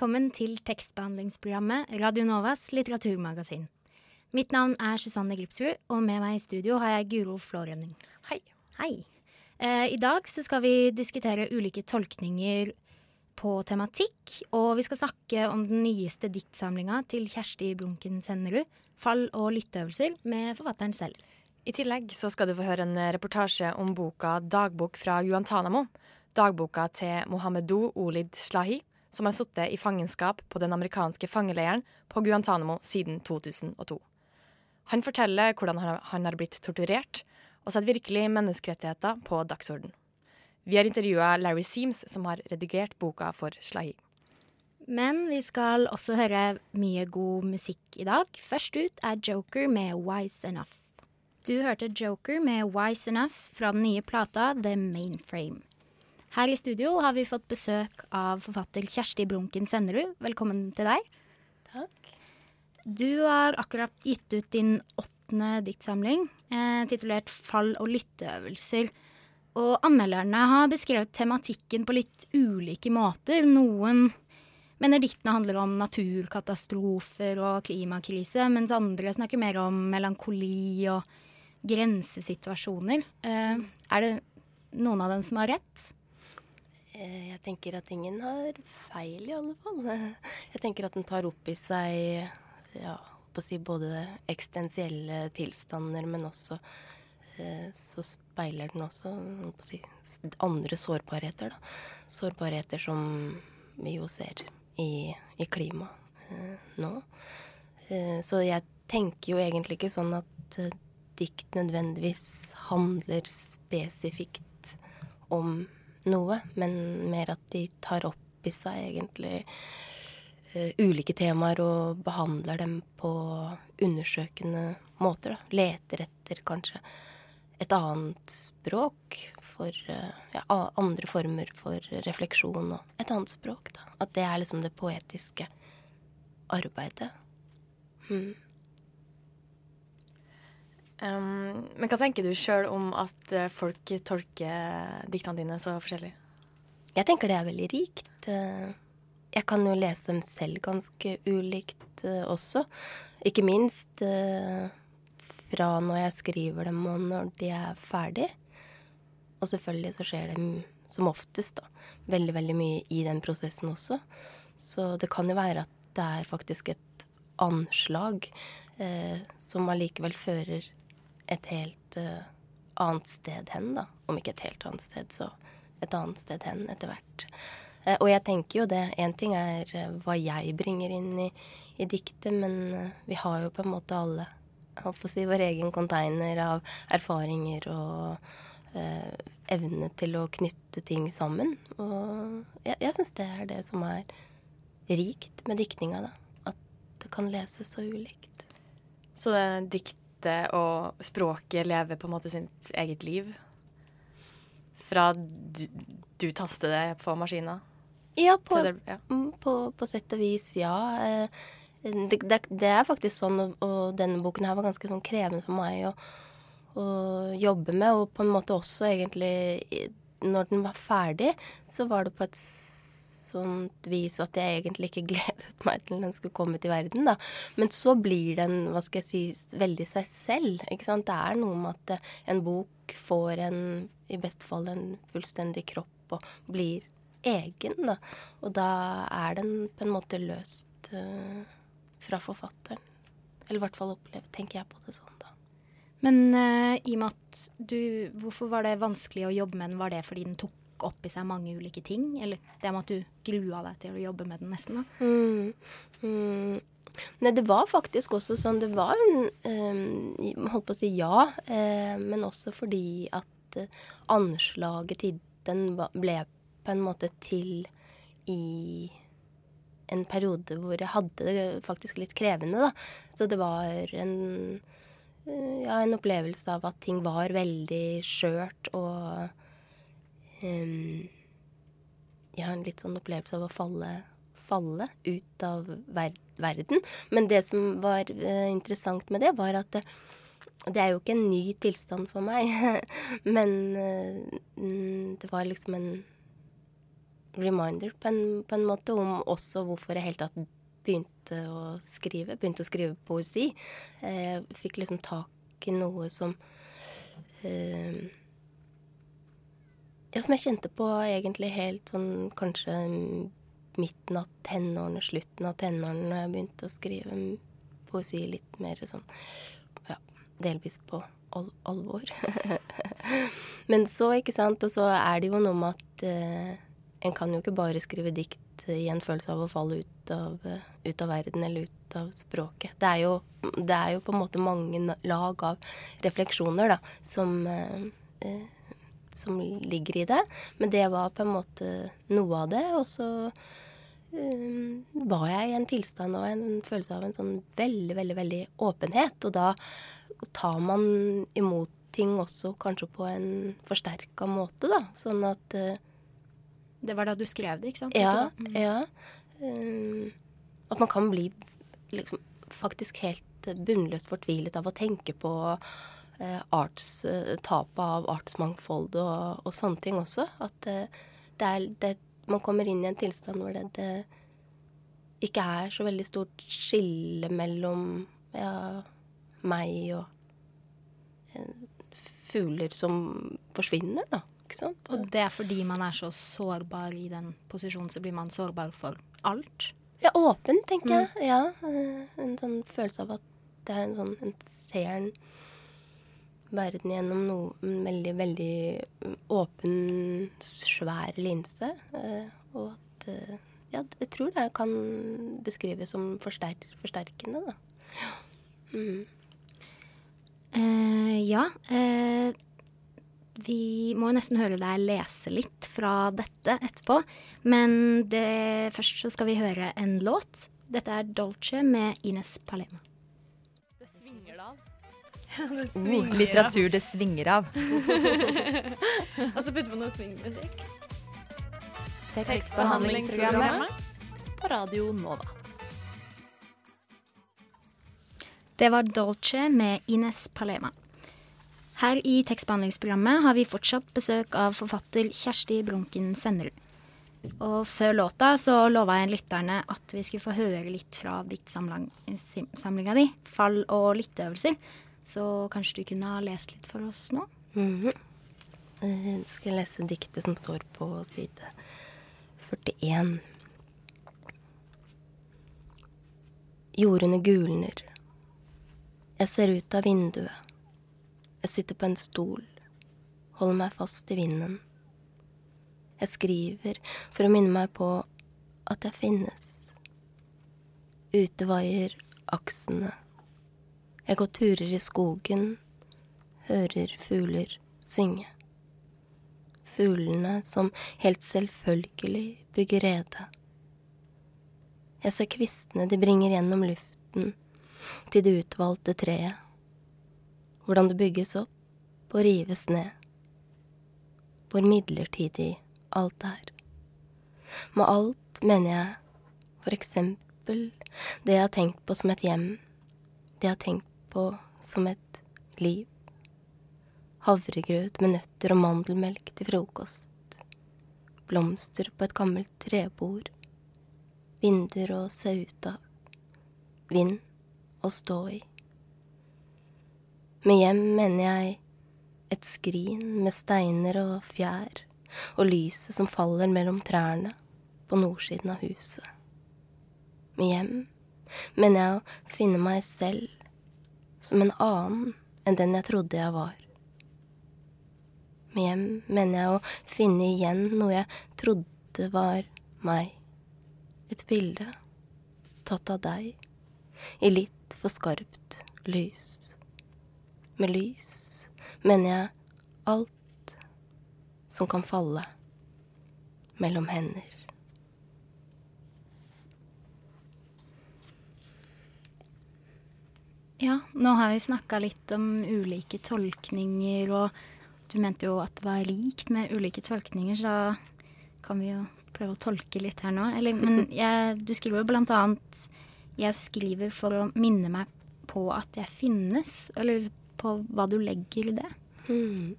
Velkommen til tekstbehandlingsprogrammet Radio Novas litteraturmagasin. Mitt navn er Susanne Gripsrud, og med meg i studio har jeg Guro Flårønning. Hei. Hei. Eh, I dag så skal vi diskutere ulike tolkninger på tematikk, og vi skal snakke om den nyeste diktsamlinga til Kjersti Brunken Sennerud, 'Fall og lytteøvelser', med forfatteren selv. I tillegg så skal du få høre en reportasje om boka 'Dagbok fra Guantánamo'. Dagboka til Mohamedou Olid Slahi, som har sittet i fangenskap på den amerikanske fangeleiren på Guantánamo siden 2002. Han forteller hvordan han har blitt torturert, og setter virkelig menneskerettigheter på dagsorden. Vi har intervjua Larry Seams, som har redigert boka for Slahi. Men vi skal også høre mye god musikk i dag. Først ut er Joker med Wise Enough. Du hørte Joker med Wise Enough fra den nye plata The Mainframe. Her i studio har vi fått besøk av forfatter Kjersti Brunken Sennerud. Velkommen til deg. Takk. Du har akkurat gitt ut din åttende diktsamling, eh, titulert 'Fall og lytteøvelser'. Og anmelderne har beskrevet tematikken på litt ulike måter. Noen mener diktene handler om naturkatastrofer og klimakrise, mens andre snakker mer om melankoli og grensesituasjoner. Eh, er det noen av dem som har rett? Eh, Jeg tenker at ingen har feil, i alle fall. Jeg tenker at den tar opp i seg ja, på å si både eksistensielle tilstander, men også eh, så speiler den også si, andre sårbarheter. Da. Sårbarheter som vi jo ser i, i klimaet eh, nå. Så jeg tenker jo egentlig ikke sånn at dikt nødvendigvis handler spesifikt om noe, men mer at de tar opp i seg egentlig uh, ulike temaer og behandler dem på undersøkende måter. Da. Leter etter kanskje et annet språk for uh, ja, andre former for refleksjon og et annet språk. Da. At det er liksom det poetiske arbeidet. Mm. Um, men hva tenker du sjøl om at eh, folk tolker diktene dine så forskjellig? Jeg tenker det er veldig rikt. Eh, Jeg kan jo lese dem selv ganske ulikt eh, også. Ikke minst fra når jeg skriver dem og når de er ferdig. Og selvfølgelig så skjer det som oftest da, veldig, veldig mye i den prosessen også. Så det kan jo være at det er faktisk et anslag eh, som allikevel fører et helt uh, annet sted hen, da. Om ikke et helt annet sted, så et annet sted hen etter hvert. Uh, og jeg tenker jo det. Én ting er eh, hva jeg bringer inn i, i diktet, men vi har jo på en måte alle å si, vår egen container av erfaringer og evne til å knytte ting sammen. Og jeg, jeg syns det er det som er rikt med diktninga, da. At det kan leses så ulikt. Så det diktet og språket lever på en måte sitt eget liv? Fra du, du taster det på maskina? Ja, på, det, ja. Mm, på, på sett og vis, ja. Eh, Det, det, det er faktisk sånn, og, og denne boken her var ganske sånn krevende for meg å, å jobbe med. Og på en måte også egentlig Når den var ferdig, så var det på et sånt vis at jeg egentlig ikke gledet meg til den skulle komme til verden, da. Men så blir den, hva skal jeg si, veldig seg selv. Ikke sant. Det er noe med at eh, en bok får en, i beste fall en fullstendig kropp og blir egen, da. Og da er den på en måte løst uh, fra forfatteren. Eller i hvert fall opplevd, tenker jeg på det sånn. Men uh, i og med at du Hvorfor var det vanskelig å jobbe med den? Var det fordi den tok opp i seg mange ulike ting? Eller det med at du grua deg til å jobbe med den nesten? da? Mm. Mm. Nei, det var faktisk også sånn Det var eh, Holdt på å si ja, eh, men også fordi at eh, anslaget til den ble på en måte til i en periode hvor jeg hadde det faktisk litt krevende, da. Så det var en eh, ja, en opplevelse av at ting var veldig skjørt og um, Ja, en litt sånn opplevelse av å falle, falle ut av ver verden. Men det som var uh, interessant med det, var at det, det er jo ikke en ny tilstand for meg, men uh, det var liksom en reminder på en, på en, måte om også hvorfor jeg helt tatt begynte å skrive. Begynte å skrive poesi. Jeg fikk liksom tak i noe som eh, Ja, som jeg kjente på egentlig helt sånn kanskje midten av tenårene, slutten av tenårene, når jeg begynte å skrive poesi litt mer sånn Ja, delvis på al alvor. Men så, ikke sant, og så er det jo noe med at eh, en kan jo ikke bare skrive dikt i en følelse av å falle ut av, ut av verden eller ut av språket. Det er, jo, det er, jo, på en måte mange lag av refleksjoner da, som, eh, som ligger i det. Men det var på en måte noe av det. Og så eh, var jeg i en tilstand og en følelse av en sånn veldig, veldig, veldig åpenhet. Og da tar man imot ting også kanskje på en forsterka måte, da. Sånn at uh, det var da du skrev det, ikke sant? Ja. Mm. ja. Um, at man kan bli liksom, faktisk helt bunnløst fortvilet av å tenke på arts, uh, tapet av artsmangfold og, og, sånne ting også. At uh, det er, det, man kommer inn i en tilstand hvor det, det, ikke er så veldig stort skille mellom ja, meg og fugler som forsvinner, da. Ikke sant? Og det er fordi man er så sårbar i den posisjonen, så blir man sårbar for alt? Ja, åpen, tenker jeg. Mm. Ja. Eh, en sånn følelse av at det er en sånn En ser en verden gjennom noe en veldig, veldig mm, åpen, svær linse. Eh, og at eh, Ja, jeg tror det kan beskrives som forster forsterkende, da. Mm. Uh, ja. Uh, vi må nesten høre deg lese litt fra dette etterpå. Men det, først så skal vi høre en låt. Dette er Dolce med Ines Palema. Det svinger oh, litteratur det svinger av. Og så putter vi noe swingmusikk. Tekstbehandlingsprogrammet på Radio Nova. Det var Dolce med Ines Palema. Her i tekstbehandlingsprogrammet har vi fortsatt besøk av forfatter Kjersti Brunken Sennerud. Og før låta så lova jeg lytterne at vi skulle få høre litt fra diktsamlinga di, 'Fall og lytteøvelser'. Så kanskje du kunne ha lest litt for oss nå? Mm -hmm. Jeg skal lese diktet som står på side 41. Jordene gulner. Jeg ser ut av vinduet. Jeg sitter på en stol, holder meg fast i vinden. Jeg skriver for å minne meg på at jeg finnes. Ute vaier aksene. Jeg går turer i skogen, hører fugler synge. Fuglene som helt selvfølgelig bygger rede. Jeg ser kvistene de bringer gjennom luften til det utvalgte treet hvordan det bygges opp og rives ned. Hvor midlertidig alt er. Med alt mener jeg for eksempel det jeg har tenkt på som et hjem, det jeg har tenkt på som et liv. Havregrøt med nøtter og mandelmelk til frokost. Blomster på et gammelt trebord. Vinduer å se ut av. Vind å stå i. Med hjem mener jeg et skrin med steiner og fjær, og lyset som faller mellom trærne på nordsiden av huset. Med hjem mener jeg å finne meg selv som en annen enn den jeg trodde jeg var. Med hjem mener jeg å finne igjen noe jeg trodde var meg. Et bilde tatt av deg i litt for skarpt lys med lys mener jeg alt som kan falle mellom hender. Ja, nå har vi snakka litt om ulike tolkninger, og du mente jo at det var rikt med ulike tolkninger, så da kan vi jo prøve å tolke litt her nå. Eller, men jeg, du skriver jo blant annet 'Jeg skriver for å minne meg på at jeg finnes', eller på hva du legger i det. Mm.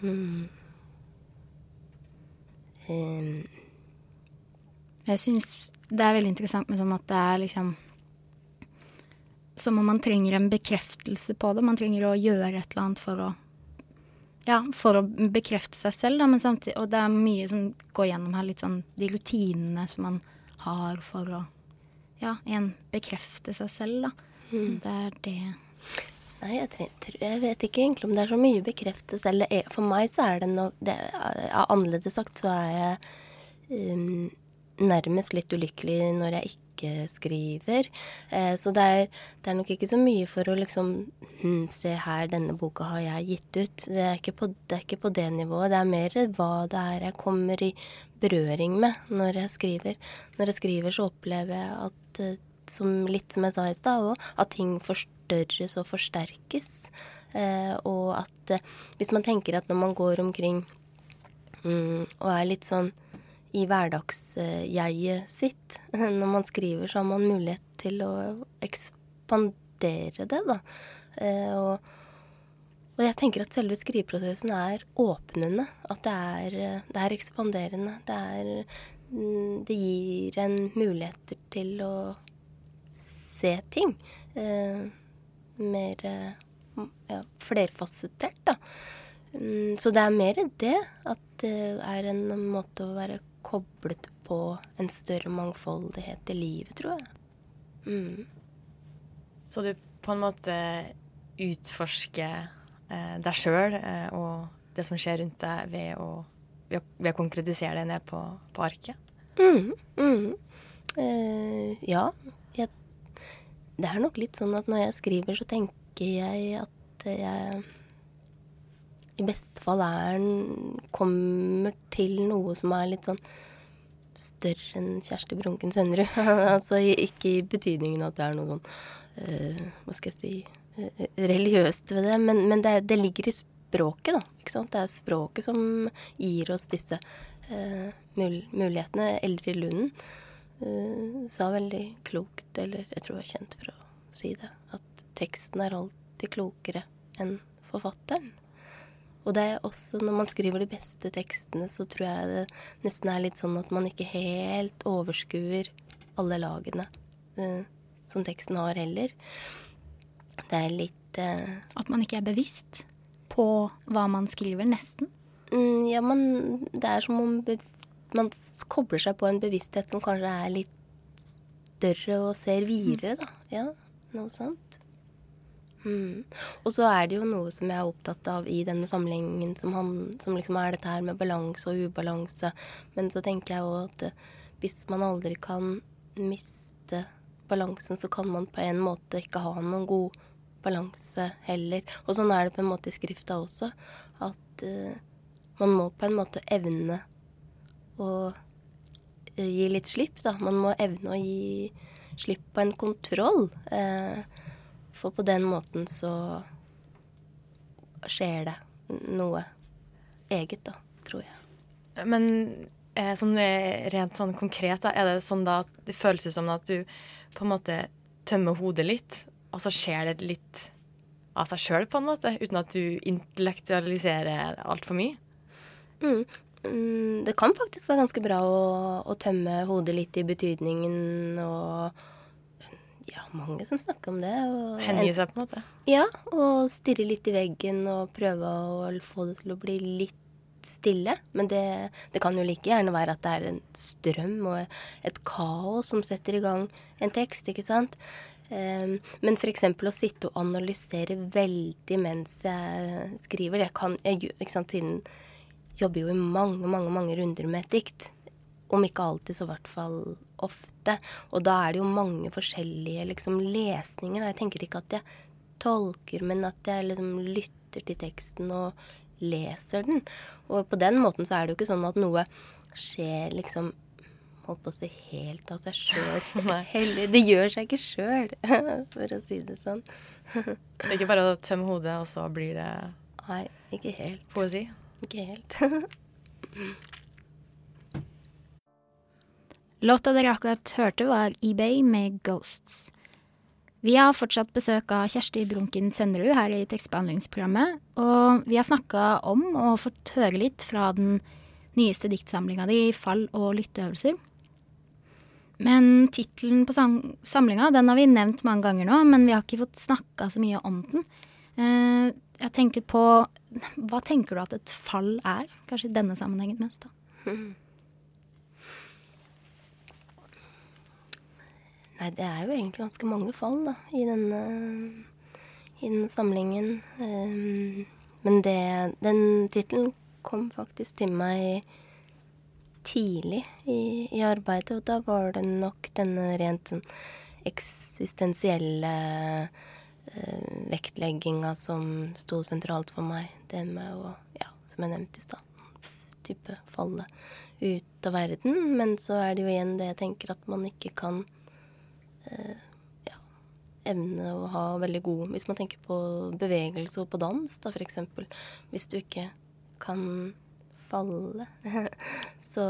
Mm. Um. Jeg syns det er veldig interessant med sånn at det er liksom Som om man trenger en bekreftelse på det. Man trenger å gjøre et eller annet for å Ja, for å bekrefte seg selv, da, men samtidig Og det er mye som går gjennom her, litt sånn de rutinene som man har for å Ja, igjen bekrefte seg selv, da. Mm. Det er det Nei, jeg, trenger, jeg, vet ikke egentlig om det er så mye bekreftelse. Eller for meg så er det nok det, Annerledes sagt så er jeg um, nærmest litt ulykkelig når jeg ikke skriver. Eh, så det er, det er, nok ikke så mye for å liksom hm, Se her, denne boka har jeg gitt ut. Det er, på, det er, ikke på, det nivået. Det er mer hva det er jeg kommer i berøring med når jeg skriver. Når jeg skriver, så opplever jeg at eh, som litt som jeg sa i stad òg, at ting forstørres og forsterkes. Eh, og at eh, hvis man tenker at når man går omkring mm, og er litt sånn i hverdagsjeget sitt. Når man skriver, så har man mulighet til å ekspandere det, da. Eh, og, og jeg tenker at selve skriveprosessen er åpnende. At det er, det er ekspanderende. Det, er, mm, det gir en muligheter til å se ting. Eh, mer ja, flerfasettert, da. Mm, så det er mer det. At det er en måte å være koblet på en større mangfoldighet i livet, tror jeg. Mm. Så du på en måte utforsker eh, deg sjøl eh, og det som skjer rundt deg, ved å, ved å, ved å konkretisere det ned på, på arket? Mm, mm. Eh, ja. Jeg, det er nok litt sånn at når jeg skriver, så tenker jeg at jeg i beste fall er kommer til noe som er litt sånn større enn Kjersti Brunken Sennerud. altså ikke i betydningen at det er noe sånn uh, Hva skal jeg si uh, religiøst ved det, men, men det, det, ligger i språket, da. Ikke sant? Det er språket som gir oss disse uh, mul mulighetene. Eldre Lunden sa veldig klokt, eller jeg tror jeg er kjent for å si det, at teksten er alltid klokere enn forfatteren. Og det er også når man skriver de beste tekstene, så tror jeg det nesten er litt sånn at man ikke helt overskuer alle lagene uh, som teksten har heller. Det er litt uh, At man ikke er bevisst på hva man skriver, nesten? Mm, ja, man Det er som om man kobler seg på en bevissthet som kanskje er litt større og ser videre, da. Ja, noe sånt. Mm. Og så er det jo noe som jeg er opptatt av i denne sammenhengen, som, han, som liksom er dette her med balanse og ubalanse. Men så tenker jeg òg at eh, hvis man aldri kan miste balansen, så kan man på en måte ikke ha noen god balanse heller. Og sånn er det på en måte i skrifta også. At uh, man må på en måte evne å uh, gi litt slipp, da. Man må evne å gi slipp på en kontroll. Uh, for på den måten så skjer det noe eget, da, tror jeg. Men eh, sånn rent sånn konkret, da, er det sånn da at det føles som at du på en måte tømmer hodet litt, og så skjer det litt av seg sjøl, på en måte, uten at du intellektualiserer altfor mye? Mm. Mm, det kan faktisk være ganske bra å, å tømme hodet litt i betydningen og mange som snakker om det. Hengi seg, på en måte? Ja, og stirre litt i veggen og prøve å få det til å bli litt stille. Men det, det kan jo like gjerne være at det er en strøm og et kaos som setter i gang en tekst, ikke sant. Um, men f.eks. å sitte og analysere veldig mens jeg skriver, det kan jeg ikke sant, siden jobber jo i mange, mange, mange runder med et dikt. Om ikke alltid, så i hvert fall ofte. Og da er det jo mange forskjellige liksom, lesninger. Jeg tenker ikke at jeg tolker, men at jeg liksom lytter til teksten og leser den. Og på den måten så er det jo ikke sånn at noe skjer liksom holdt på å si helt av seg sjøl. Det gjør seg ikke sjøl, for å si det sånn. Det er ikke bare å tømme hodet, og så blir det Nei, ikke helt. poesi? Ikke helt. Låta dere akkurat hørte, var eBay med Ghosts. Vi har fortsatt besøk av Kjersti Brunken Senderud her i tekstbehandlingsprogrammet. Og vi har snakka om og fått høre litt fra den nyeste diktsamlinga di, 'Fall og lytteøvelser'. Men tittelen på samlinga den har vi nevnt mange ganger nå, men vi har ikke fått snakka så mye om den. Eh, jeg tenker på Hva tenker du at et fall er? Kanskje i denne sammenhengen mest, da. Nei, det er jo egentlig ganske mange fall da, i denne, i denne samlingen. Um, men det, den tittelen kom faktisk til meg tidlig i, i, arbeidet, og da var det nok denne rent sånn eksistensielle uh, vektlegginga som sto sentralt for meg. Det med å, ja, som jeg nevnte i stad, type falle ut av verden. Men så er det jo igjen det jeg tenker at man ikke kan Eh, ja, evne å ha veldig god Hvis man tenker på bevegelse og på dans, da f.eks. Hvis du ikke kan falle, så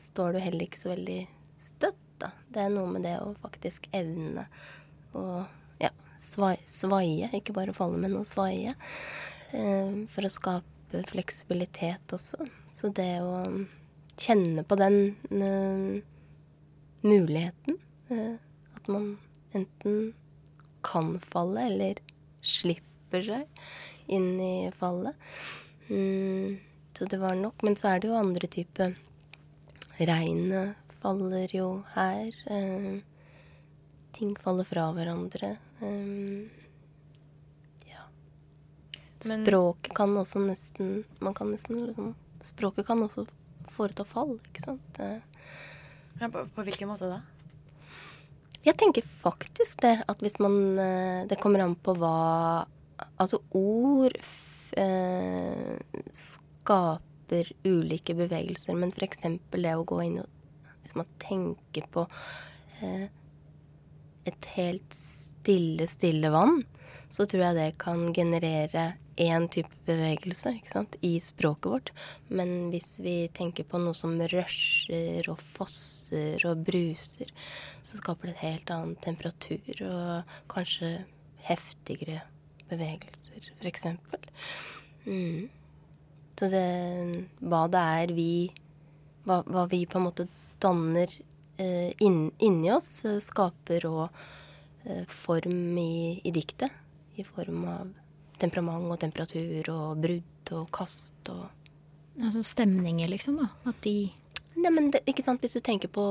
står du heller ikke så veldig støtt, da. Det er noe med det å faktisk evne å ja, svaie. Ikke bare falle, men å svaie. Eh, for å skape fleksibilitet også. Så det å kjenne på den uh, muligheten Eh, at man enten kan falle, eller slipper seg inn i fallet. Mm, så det var nok. Men så er det jo andre typer. Regnet faller jo her. Eh, ting faller fra hverandre. Eh, ja. Men, Språket kan også nesten Man kan nesten liksom Språket kan også foreta fall, ikke sant. Ja, på, på hvilken måte da? Jeg tenker faktisk det, at hvis man eh, Det kommer an på hva Altså, ord eh, skaper ulike bevegelser, men f.eks. det å gå inn og Hvis man tenker på eh, et helt stille, stille vann, så tror jeg det kan generere én type bevegelse sant, i språket vårt. Men hvis vi tenker på noe som rusher og fosser og bruser, så skaper det et helt annen temperatur og kanskje heftigere bevegelser, f.eks. Mm. Så det Hva det er vi Hva, hva vi på en måte danner eh, inn, inni oss, eh, skaper òg eh, form i, i diktet i form av temperament og temperatur og brudd og kast og Altså stemninger, liksom, da? At de Nei, men det, ikke sant, Hvis du tenker på,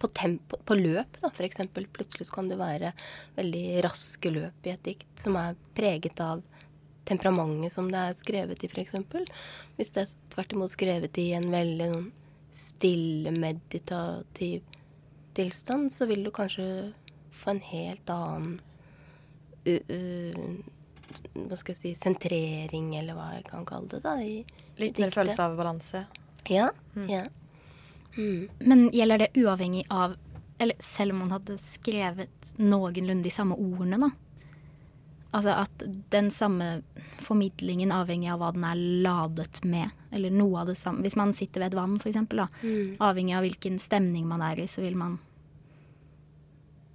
på, tempo, på løp, da, f.eks. Plutselig kan det være veldig raske løp i et dikt som er preget av temperamentet som det er skrevet i, f.eks. Hvis det er tvert imot skrevet i en veldig stille, meditativ tilstand, så vil du kanskje få en helt annen hva skal jeg si, sentrering, eller hva jeg kan kalle det. da, i Litt mer følelse av balanse? Ja. Mm. ja. Mm. Men gjelder det uavhengig av Eller selv om man hadde skrevet noenlunde de samme ordene, da? Altså at den samme formidlingen avhengig av hva den er ladet med. Eller noe av det samme. Hvis man sitter ved et vann, f.eks. Mm. Avhengig av hvilken stemning man er i, så vil man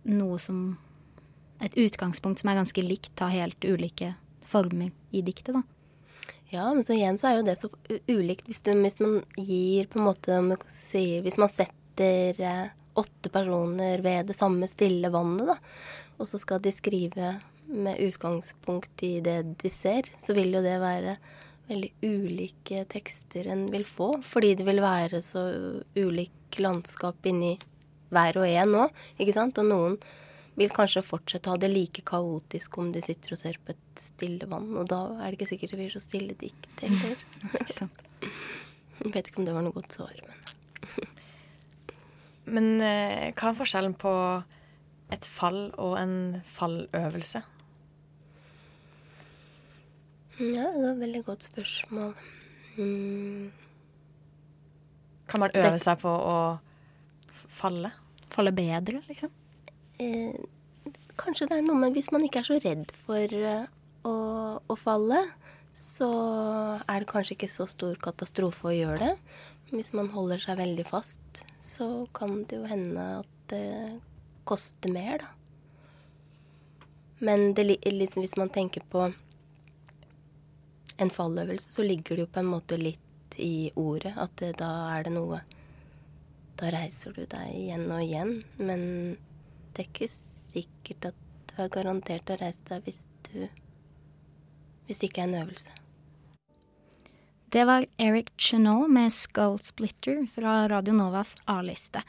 Noe som et utgangspunkt som er ganske likt, ta helt ulike former i diktet, da. Ja, men så igjen så er jo det så ulikt hvis, du, hvis man gir på en måte Hvis man setter eh, åtte personer ved det samme stille vannet, da, og så skal de skrive med utgangspunkt i det de ser, så vil jo det være veldig ulike tekster en vil få. Fordi det vil være så ulik landskap inni hver og en nå, ikke sant. Og noen vil kanskje fortsette å ha det like kaotisk om de sitter og ser på et stille vann. Og da er det ikke sikkert det blir så stille dikt heller. Jeg vet ikke om det var noe godt svar, men Men eh, hva er forskjellen på et fall og en falløvelse? Ja, det er et veldig godt spørsmål. Mm. Kan man øve seg på å falle? Falle bedre, liksom? Eh, kanskje det er noe med Hvis man ikke er så redd for uh, å, å, falle, så er det kanskje ikke så stor katastrofe å gjøre det. Hvis man holder seg veldig fast, så kan det jo hende at det koster mer, da. Men det, liksom, hvis man tenker på en falløvelse, så ligger det jo på en måte litt i ordet. At det, da er det noe Da reiser du deg igjen og igjen. Men det er ikke sikkert at du er garantert å reise deg hvis du Hvis det ikke er en øvelse. Det var Eric Chenot med Skull Splitter fra Radio Novas A-liste.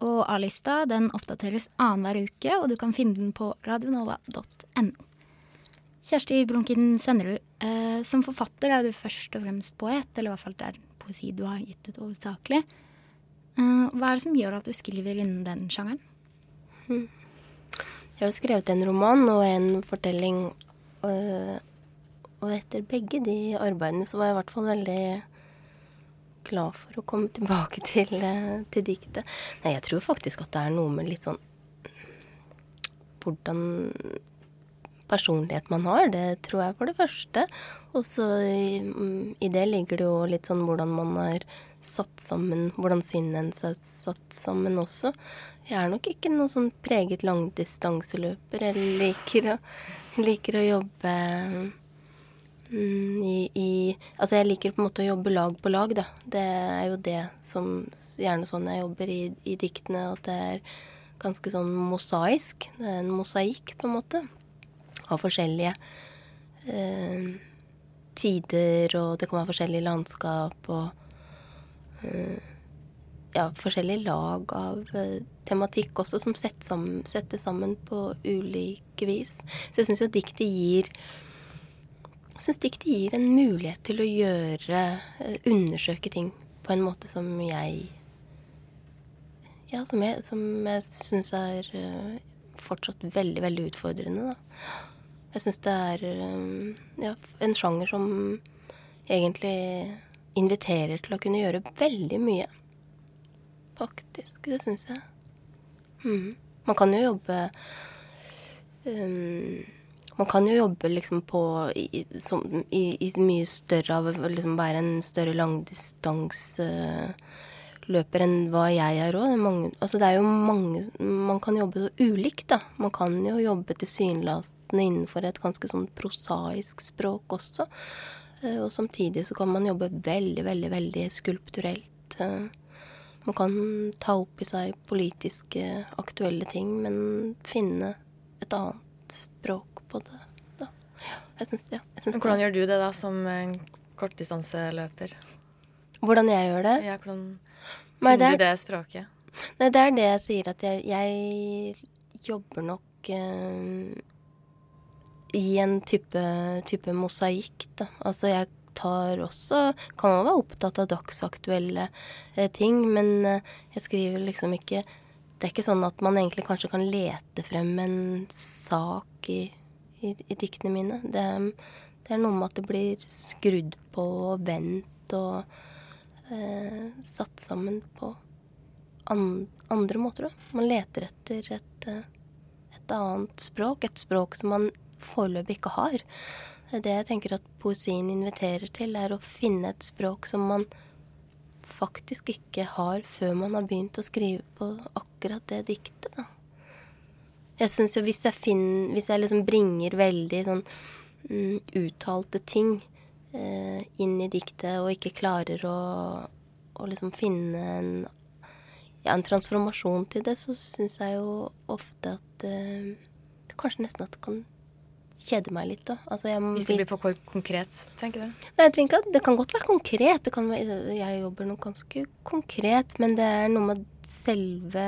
Og A-lista den oppdateres annenhver uke, og du kan finne den på radionova.no. Kjersti Brunken Sennerud, eh, som forfatter er du først og fremst poet, eller i hvert fall det er poesi du har gitt ut hovedsakelig. Eh, hva er det som gjør at du skriver innen den sjangeren? Jeg har skrevet en roman og en fortelling, eh, og etter begge de arbeidene så var jeg i hvert fall veldig glad for å komme tilbake til, eh, til diktet. Nei, jeg tror faktisk at det er noe med litt sånn Hvordan personlighet man har, det tror jeg for det første. Og så i, i, det ligger det jo litt sånn hvordan man er satt sammen, hvordan sinnet hennes er satt sammen også. Jeg er nok ikke noen sånn preget langdistanseløper. Jeg liker å, liker å jobbe Mm, i, i, Altså, jeg liker på en måte å jobbe lag på lag, da. Det er jo det som Gjerne sånn jeg jobber i, i diktene, at det er ganske sånn mosaisk. Det er en mosaikk, på en måte, av forskjellige eh, tider, og det kan være forskjellige landskap og ja, forskjellige lag av eh, tematikk også, som settes sammen, settes sammen på ulike vis. Så jeg syns jo diktet gir jeg syns diktet gir en mulighet til å gjøre eh, Undersøke ting på en måte som jeg Ja, som jeg, som jeg syns er fortsatt veldig, veldig utfordrende, da. Jeg syns det er ja, en sjanger som egentlig inviterer til å kunne gjøre veldig mye. Faktisk. Det syns jeg. Mm. Man kan jo jobbe um, man kan jo jobbe liksom på i, som, i, i mye større av å liksom være en større langdistanseløper enn hva jeg er òg. Altså det er jo mange Man kan jobbe så ulikt, da. Man kan jo jobbe tilsynelatende innenfor et ganske sånn prosaisk språk også. Eh, og samtidig så kan man jobbe veldig, veldig, veldig skulpturelt. Eh, man kan ta opp i seg politiske, aktuelle ting, men finne et annet språk på det. Da. Ja, jeg syns det. Jeg syns hvordan det. gjør du det da, som kortdistanseløper? Hvordan jeg gjør det? Ja, hvordan finner det er, du det språket? Nei, det er det jeg sier, at jeg, jeg jobber nok uh, i en type, type mosaikk, da. Altså jeg tar også Kan man være opptatt av dagsaktuelle eh, ting, men eh, jeg skriver liksom ikke Det er ikke sånn at man egentlig kanskje kan lete frem en sak i i, i diktene mine. Det, det, er noe med at det blir skrudd på og vendt og eh, satt sammen på an, andre måter. Da. Man leter etter et, eh, et, annet språk, et språk som man foreløpig ikke har. Det jeg tenker at poesien inviterer til, er å finne et språk som man faktisk ikke har før man har begynt å skrive på akkurat det diktet. da. Jeg syns jo hvis jeg finner Hvis jeg liksom bringer veldig sånn mm, uttalte ting eh, inn i diktet, og ikke klarer å, å liksom finne en ja, en transformasjon til det, så syns jeg jo ofte at eh, Kanskje nesten at det kan kjede meg litt. Da. Altså, Hvis det blir for konkret, tenker du? Nei, jeg tenker at Det kan godt være konkret. Være, jeg jobber noe ganske konkret, men det er noe med selve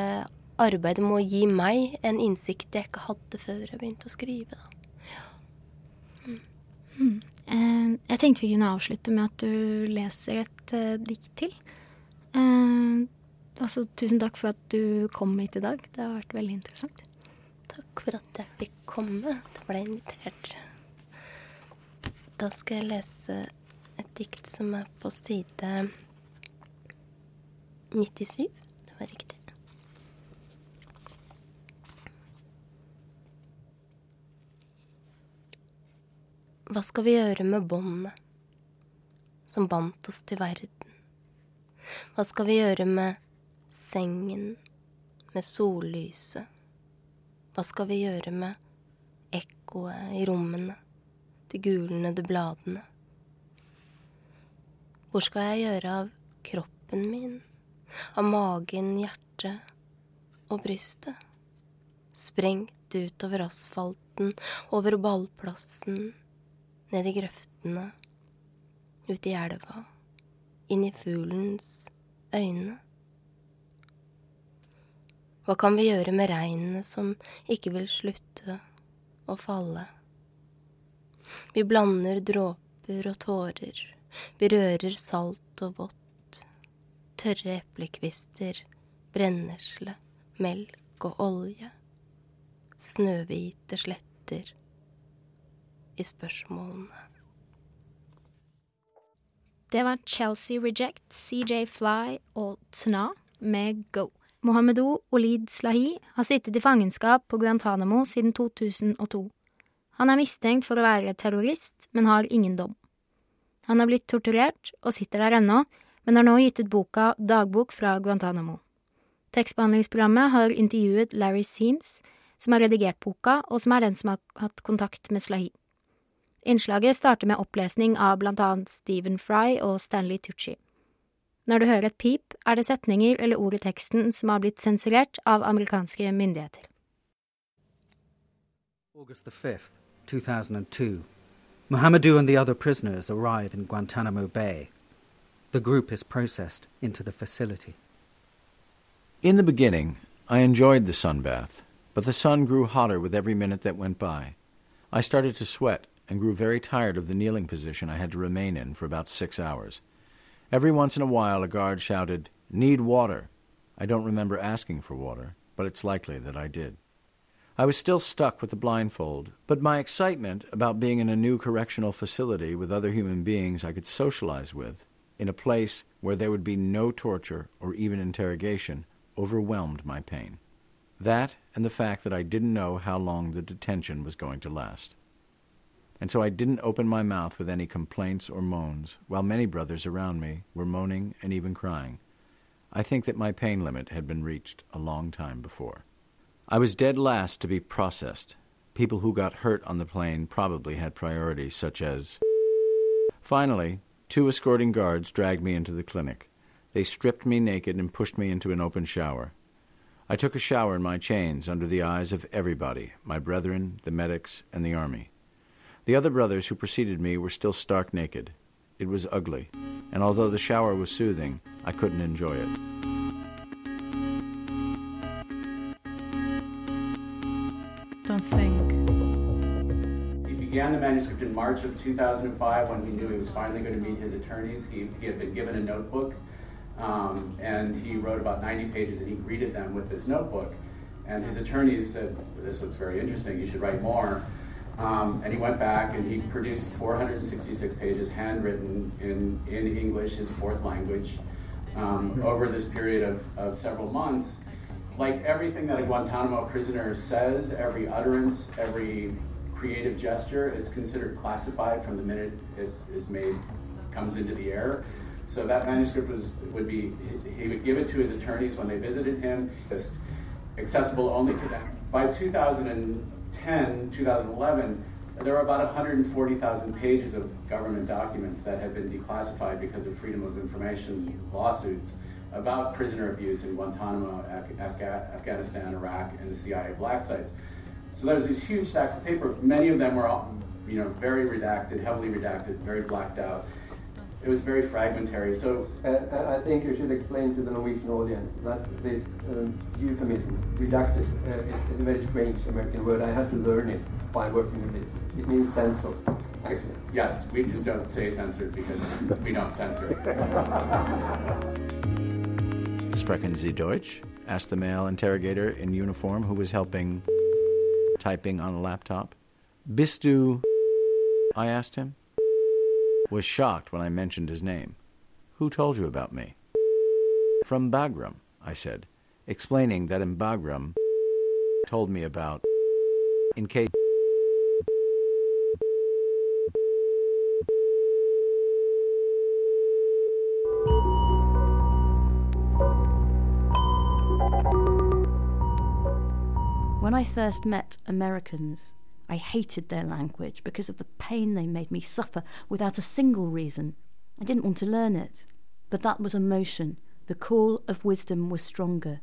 arbeidet må gi meg en innsikt jeg ikke hadde før jeg begynte å skrive. Ja. Mm. Mm. Eh, jeg tenkte vi kunne avslutte med at du leser et uh, dikt til. Uh, altså, tusen takk for at du kom hit i dag. Det har vært veldig interessant. For at jeg fikk komme. Da ble jeg invitert. Da skal jeg lese et dikt som er på side 97. Det var riktig. Hva skal vi gjøre med båndene som bandt oss til verden? Hva skal vi gjøre med sengen, med sollyset? Hva skal vi gjøre med ekkoet i rommene, de gulnede bladene? Hvor skal jeg gjøre av kroppen min, av magen, hjertet og brystet? Sprengt utover asfalten, over ballplassen, ned i grøftene, ut i elva, inn i fuglens øyne. Hva kan vi gjøre med regnet som ikke vil slutte å falle? Vi blander dråper og tårer, vi rører salt og vått, tørre eplekvister, brennesle, melk og olje, snøhvite sletter i spørsmålene. Det var Chelsea Reject, CJ Fly og Tna med Go. Mohamedou Olid Slahi har sittet i fangenskap på Guantánamo siden 2002. Han er mistenkt for å være terrorist, men har ingen dom. Han har blitt torturert og sitter der ennå, men har nå gitt ut boka Dagbok fra Guantánamo. Tekstbehandlingsprogrammet har intervjuet Larry Seams, som har redigert boka, og som er den som har hatt kontakt med Slahi. Innslaget starter med opplesning av blant annet Stephen Fry og Stanley Tucci. Når du hører et pip, er det setninger eller ord i teksten som har blitt sensurert av amerikanske myndigheter. August the 5th, 2002. Mohamedou and the other prisoners arrive in Guantanamo Bay. The group is processed into the facility. In the beginning, I enjoyed the sunbath, but the sun grew hotter with every minute that went by. I started to sweat and grew very tired of the kneeling position I had to remain in for about six hours. Every once in a while, a guard shouted, Need water. I don't remember asking for water, but it's likely that I did. I was still stuck with the blindfold, but my excitement about being in a new correctional facility with other human beings I could socialize with, in a place where there would be no torture or even interrogation, overwhelmed my pain. That and the fact that I didn't know how long the detention was going to last and so I didn't open my mouth with any complaints or moans, while many brothers around me were moaning and even crying. I think that my pain limit had been reached a long time before. I was dead last to be processed. People who got hurt on the plane probably had priorities, such as. Finally, two escorting guards dragged me into the clinic. They stripped me naked and pushed me into an open shower. I took a shower in my chains under the eyes of everybody my brethren, the medics, and the army. The other brothers who preceded me were still stark naked. It was ugly, and although the shower was soothing, I couldn't enjoy it. Don't think. He began the manuscript in March of 2005 when he knew he was finally going to meet his attorneys. He, he had been given a notebook um, and he wrote about 90 pages and he greeted them with this notebook. And his attorneys said, This looks very interesting, you should write more. Um, and he went back and he produced 466 pages, handwritten in, in English, his fourth language, um, over this period of, of several months. Like everything that a Guantanamo prisoner says, every utterance, every creative gesture, it's considered classified from the minute it is made, comes into the air. So that manuscript was would be he would give it to his attorneys when they visited him, just accessible only to them. By 2000. 2010, 2011, there were about 140,000 pages of government documents that had been declassified because of freedom of information lawsuits about prisoner abuse in Guantanamo, Afga- Afghanistan, Iraq, and the CIA black sites. So there was these huge stacks of paper. Many of them were, all, you know, very redacted, heavily redacted, very blacked out. It was very fragmentary. So uh, I think you should explain to the Norwegian audience that this um, euphemism, redacted, uh, is, is, a very strange American word. I had to learn it by working with this. It means censor, actually. Yes, we just don't say censored because we don't censor. Sprechen Sie Deutsch? asked the male interrogator in uniform who was helping typing on a laptop. Bist du? I asked him was shocked when I mentioned his name. Who told you about me? From Bagram, I said, explaining that in Bagram told me about in case When I first met Americans, I hated their language because of the pain they made me suffer without a single reason. I didn't want to learn it. But that was emotion. The call of wisdom was stronger.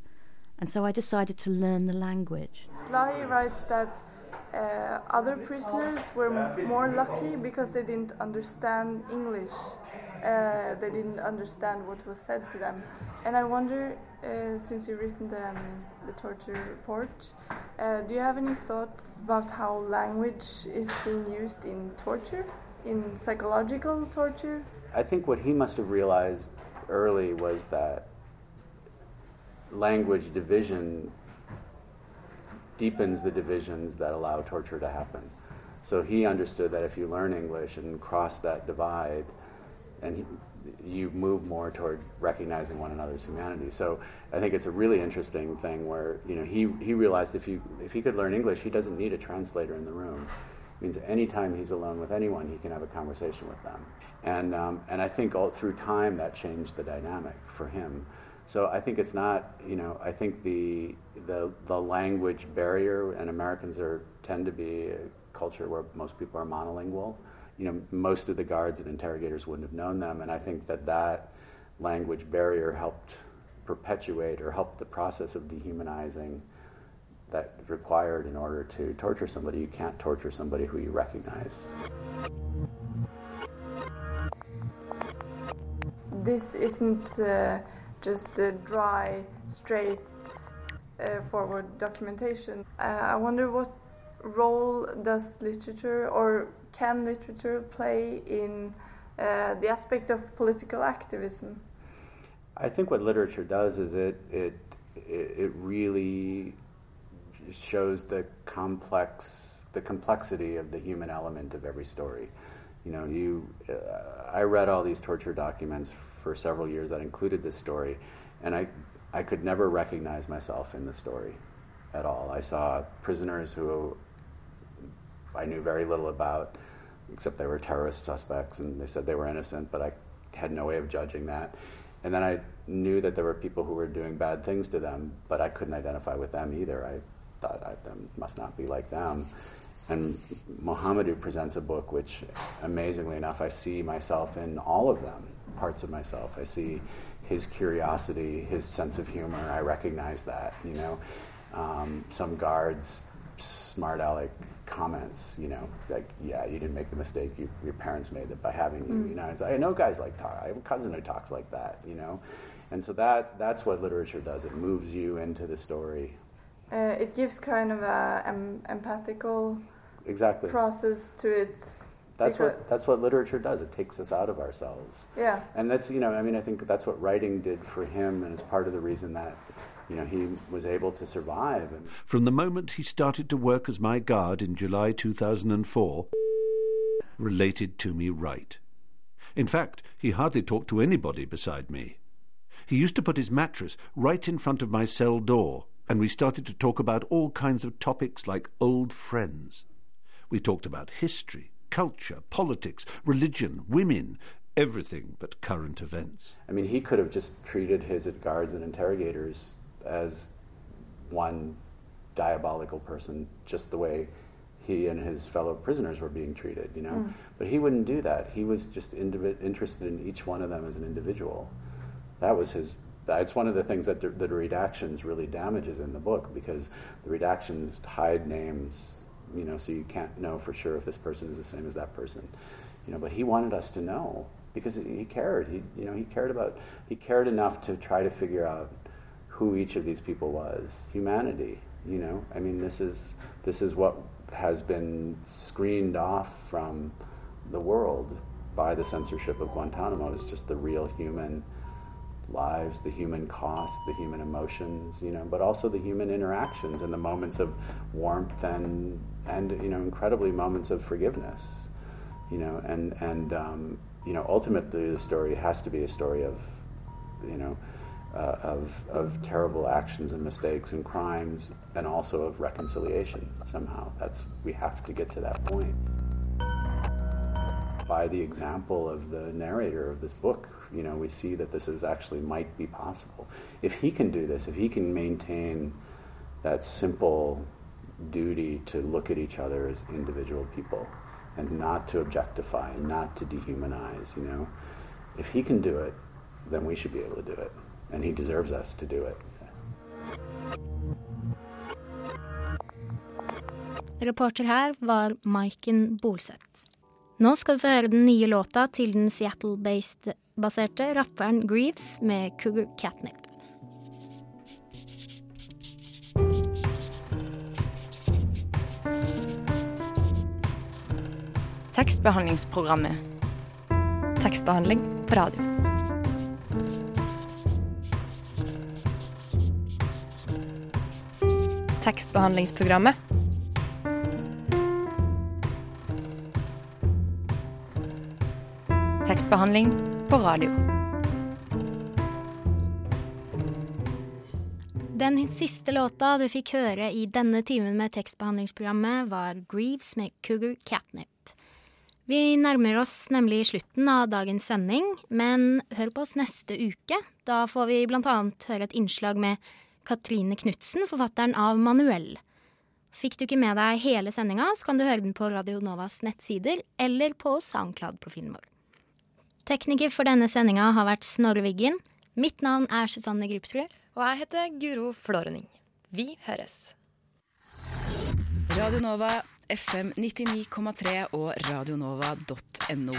And so I decided to learn the language. Slahi writes that uh, other prisoners were more lucky because they didn't understand English. Uh, they didn't understand what was said to them. And I wonder, uh, since you've written the, um, the torture report, uh, do you have any thoughts about how language is being used in torture, in psychological torture? I think what he must have realized early was that language division deepens the divisions that allow torture to happen. So he understood that if you learn English and cross that divide, and he, you move more toward recognizing one another's humanity. So I think it's a really interesting thing where you know he, he realized if you if he could learn English, he doesn't need a translator in the room. It means anytime he's alone with anyone, he can have a conversation with them. And um, and I think all through time that changed the dynamic for him. So I think it's not you know I think the the the language barrier and Americans are tend to be a culture where most people are monolingual you know, most of the guards and interrogators wouldn't have known them, and I think that that language barrier helped perpetuate or helped the process of dehumanizing that required in order to torture somebody. You can't torture somebody who you recognize. This isn't uh, just a dry, straight uh, forward documentation. Uh, I wonder what role does literature or can literature play in uh, the aspect of political activism? I think what literature does is it it it really shows the complex the complexity of the human element of every story. You know, you uh, I read all these torture documents for several years that included this story, and I I could never recognize myself in the story at all. I saw prisoners who I knew very little about, except they were terrorist suspects, and they said they were innocent, but I had no way of judging that. And then I knew that there were people who were doing bad things to them, but I couldn't identify with them either. I thought I must not be like them. And Mohamedou presents a book which, amazingly enough, I see myself in all of them, parts of myself. I see his curiosity, his sense of humor. I recognize that, you know. Um, some guards smart aleck comments, you know, like, yeah, you didn't make the mistake you, your parents made that by having you, mm. you know. I know guys like talk. I have a cousin who talks like that, you know, and so that that's what literature does. It moves you into the story. Uh, it gives kind of a um, empathical exactly process to it. That's what that's what literature does. It takes us out of ourselves. Yeah. And that's you know I mean I think that's what writing did for him, and it's part of the reason that you know, he was able to survive. From the moment he started to work as my guard in July 2004, related to me right. In fact, he hardly talked to anybody beside me. He used to put his mattress right in front of my cell door, and we started to talk about all kinds of topics like old friends. We talked about history, culture, politics, religion, women, everything but current events. I mean, he could have just treated his guards and interrogators as one diabolical person, just the way he and his fellow prisoners were being treated, you know. Mm. But he wouldn't do that. He was just indiv- interested in each one of them as an individual. That was his. That's one of the things that the, the redactions really damages in the book because the redactions hide names, you know, so you can't know for sure if this person is the same as that person, you know. But he wanted us to know because he cared. He, you know, he cared about. He cared enough to try to figure out who each of these people was. Humanity, you know. I mean, this is this is what has been screened off from the world by the censorship of Guantanamo. Is just the real human lives, the human cost, the human emotions, you know, but also the human interactions and the moments of warmth and and you know incredibly moments of forgiveness, you know, and and um, you know ultimately the story has to be a story of you know uh, of, of terrible actions and mistakes and crimes, and also of reconciliation somehow. That's, we have to get to that point. By the example of the narrator of this book, you know, we see that this is actually might be possible. If he can do this, if he can maintain that simple duty to look at each other as individual people and not to objectify, not to dehumanize, you know, if he can do it, then we should be able to do it. And he deserves us to do it. Reporter her var Maiken Bolseth. Nå skal du få høre den nye låta til den Seattle-baserte rapperen Greaves med Cougar Catnip. Tekstbehandlingsprogrammet. Tekstbehandling på radio. Tekstbehandlingsprogrammet. Tekstbehandling på radio. Den siste låta du fikk høre i denne timen med tekstbehandlingsprogrammet, var Greaves med Cougar Catnip. Vi nærmer oss nemlig slutten av dagens sending, men hør på oss neste uke. Da får vi annet høre et innslag med Katrine Knutsen, forfatteren av Manuell. Fikk du ikke med deg hele sendinga, så kan du høre den på Radio Novas nettsider eller på Soundcloud-profilen vår. Tekniker for denne sendinga har vært Snorre Wiggen. Mitt navn er Susanne Gripsrud. Og jeg heter Guro Florening. Vi høres. Radio Nova FM 99,3 og radionova.no.